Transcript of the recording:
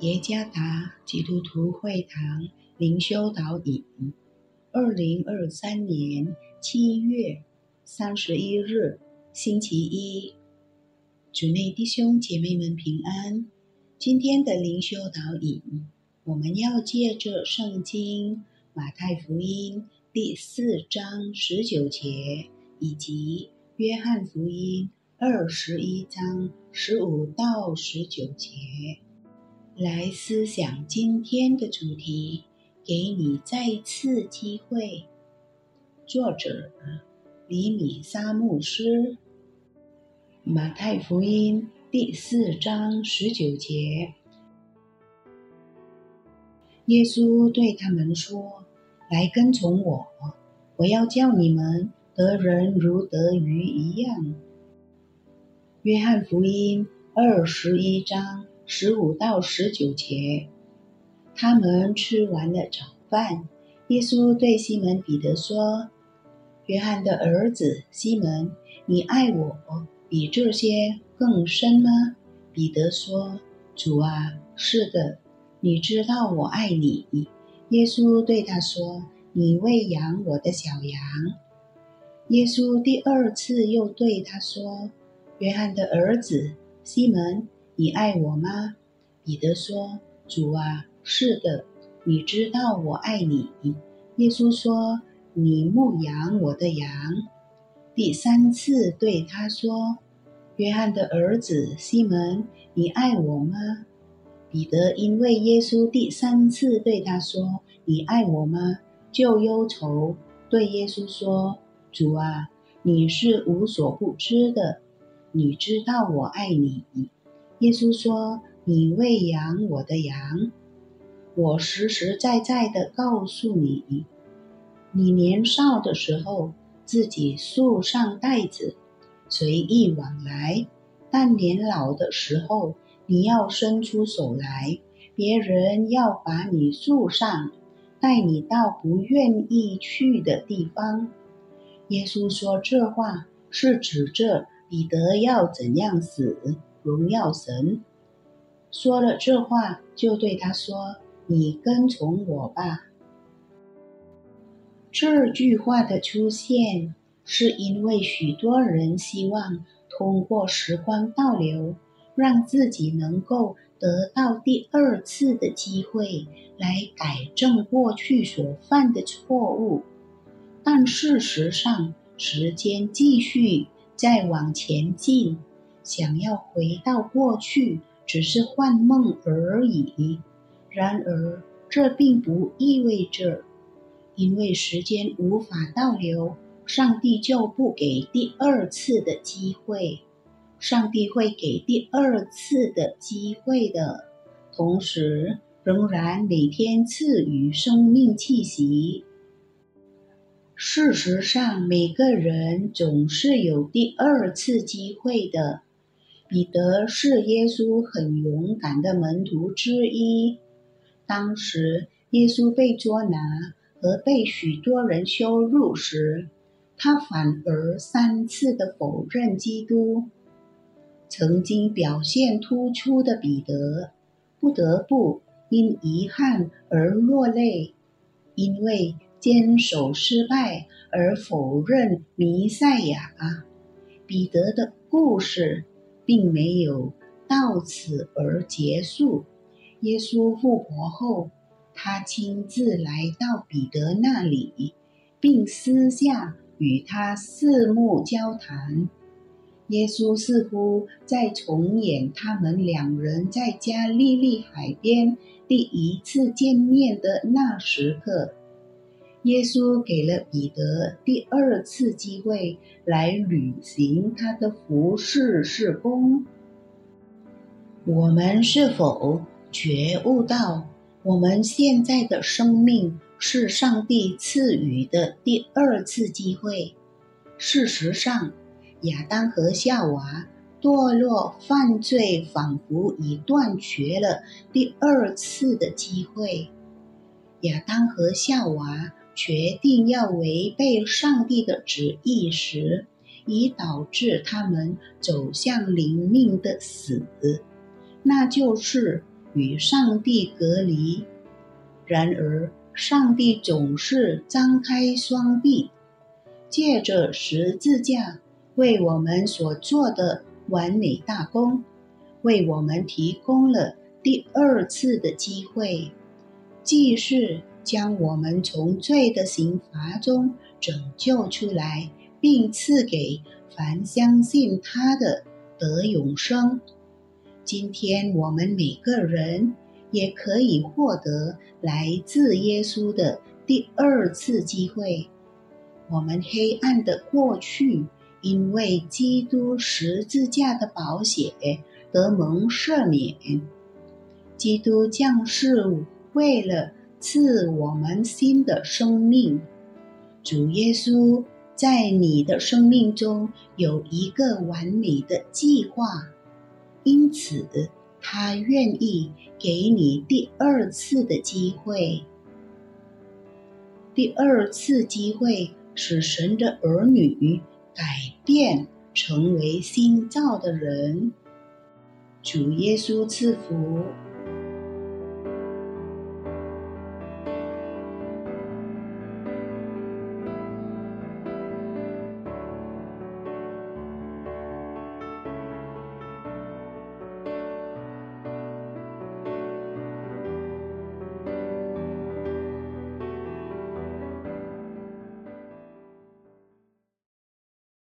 耶加达基督徒会堂灵修导引，二零二三年七月三十一日，星期一，主内弟兄姐妹们平安。今天的灵修导引，我们要借着圣经马太福音第四章十九节，以及约翰福音二十一章十五到十九节。来思想今天的主题，给你再一次机会。作者：李米沙牧师。马太福音第四章十九节，耶稣对他们说：“来跟从我，我要叫你们得人如得鱼一样。”约翰福音二十一章。十五到十九节，他们吃完了早饭。耶稣对西门彼得说：“约翰的儿子西门，你爱我比这些更深吗？”彼得说：“主啊，是的，你知道我爱你。”耶稣对他说：“你喂养我的小羊。”耶稣第二次又对他说：“约翰的儿子西门。”你爱我吗？彼得说：“主啊，是的，你知道我爱你。”耶稣说：“你牧养我的羊。”第三次对他说：“约翰的儿子西门，你爱我吗？”彼得因为耶稣第三次对他说：“你爱我吗？”就忧愁，对耶稣说：“主啊，你是无所不知的，你知道我爱你。”耶稣说：“你喂养我的羊，我实实在在的告诉你，你年少的时候自己束上带子，随意往来；但年老的时候，你要伸出手来，别人要把你束上，带你到不愿意去的地方。”耶稣说这话是指着彼得要怎样死。荣耀神，说了这话，就对他说：“你跟从我吧。”这句话的出现，是因为许多人希望通过时光倒流，让自己能够得到第二次的机会来改正过去所犯的错误。但事实上，时间继续在往前进。想要回到过去，只是幻梦而已。然而，这并不意味着，因为时间无法倒流，上帝就不给第二次的机会。上帝会给第二次的机会的，同时仍然每天赐予生命气息。事实上，每个人总是有第二次机会的。彼得是耶稣很勇敢的门徒之一。当时耶稣被捉拿和被许多人羞辱时，他反而三次的否认基督。曾经表现突出的彼得，不得不因遗憾而落泪，因为坚守失败而否认弥赛亚。彼得的故事。并没有到此而结束。耶稣复活后，他亲自来到彼得那里，并私下与他四目交谈。耶稣似乎在重演他们两人在加利利海边第一次见面的那时刻。耶稣给了彼得第二次机会来履行他的服侍事工。我们是否觉悟到，我们现在的生命是上帝赐予的第二次机会？事实上，亚当和夏娃堕落犯罪，仿佛已断绝了第二次的机会。亚当和夏娃。决定要违背上帝的旨意时，已导致他们走向灵命的死，那就是与上帝隔离。然而，上帝总是张开双臂，借着十字架为我们所做的完美大功，为我们提供了第二次的机会，既是将我们从罪的刑罚中拯救出来，并赐给凡相信他的得永生。今天我们每个人。也可以获得来自耶稣的第二次机会。我们黑暗的过去，因为基督十字架的宝血得蒙赦免。基督降世为了赐我们新的生命。主耶稣在你的生命中有一个完美的计划，因此。他愿意给你第二次的机会。第二次机会使神的儿女改变，成为新造的人。主耶稣赐福。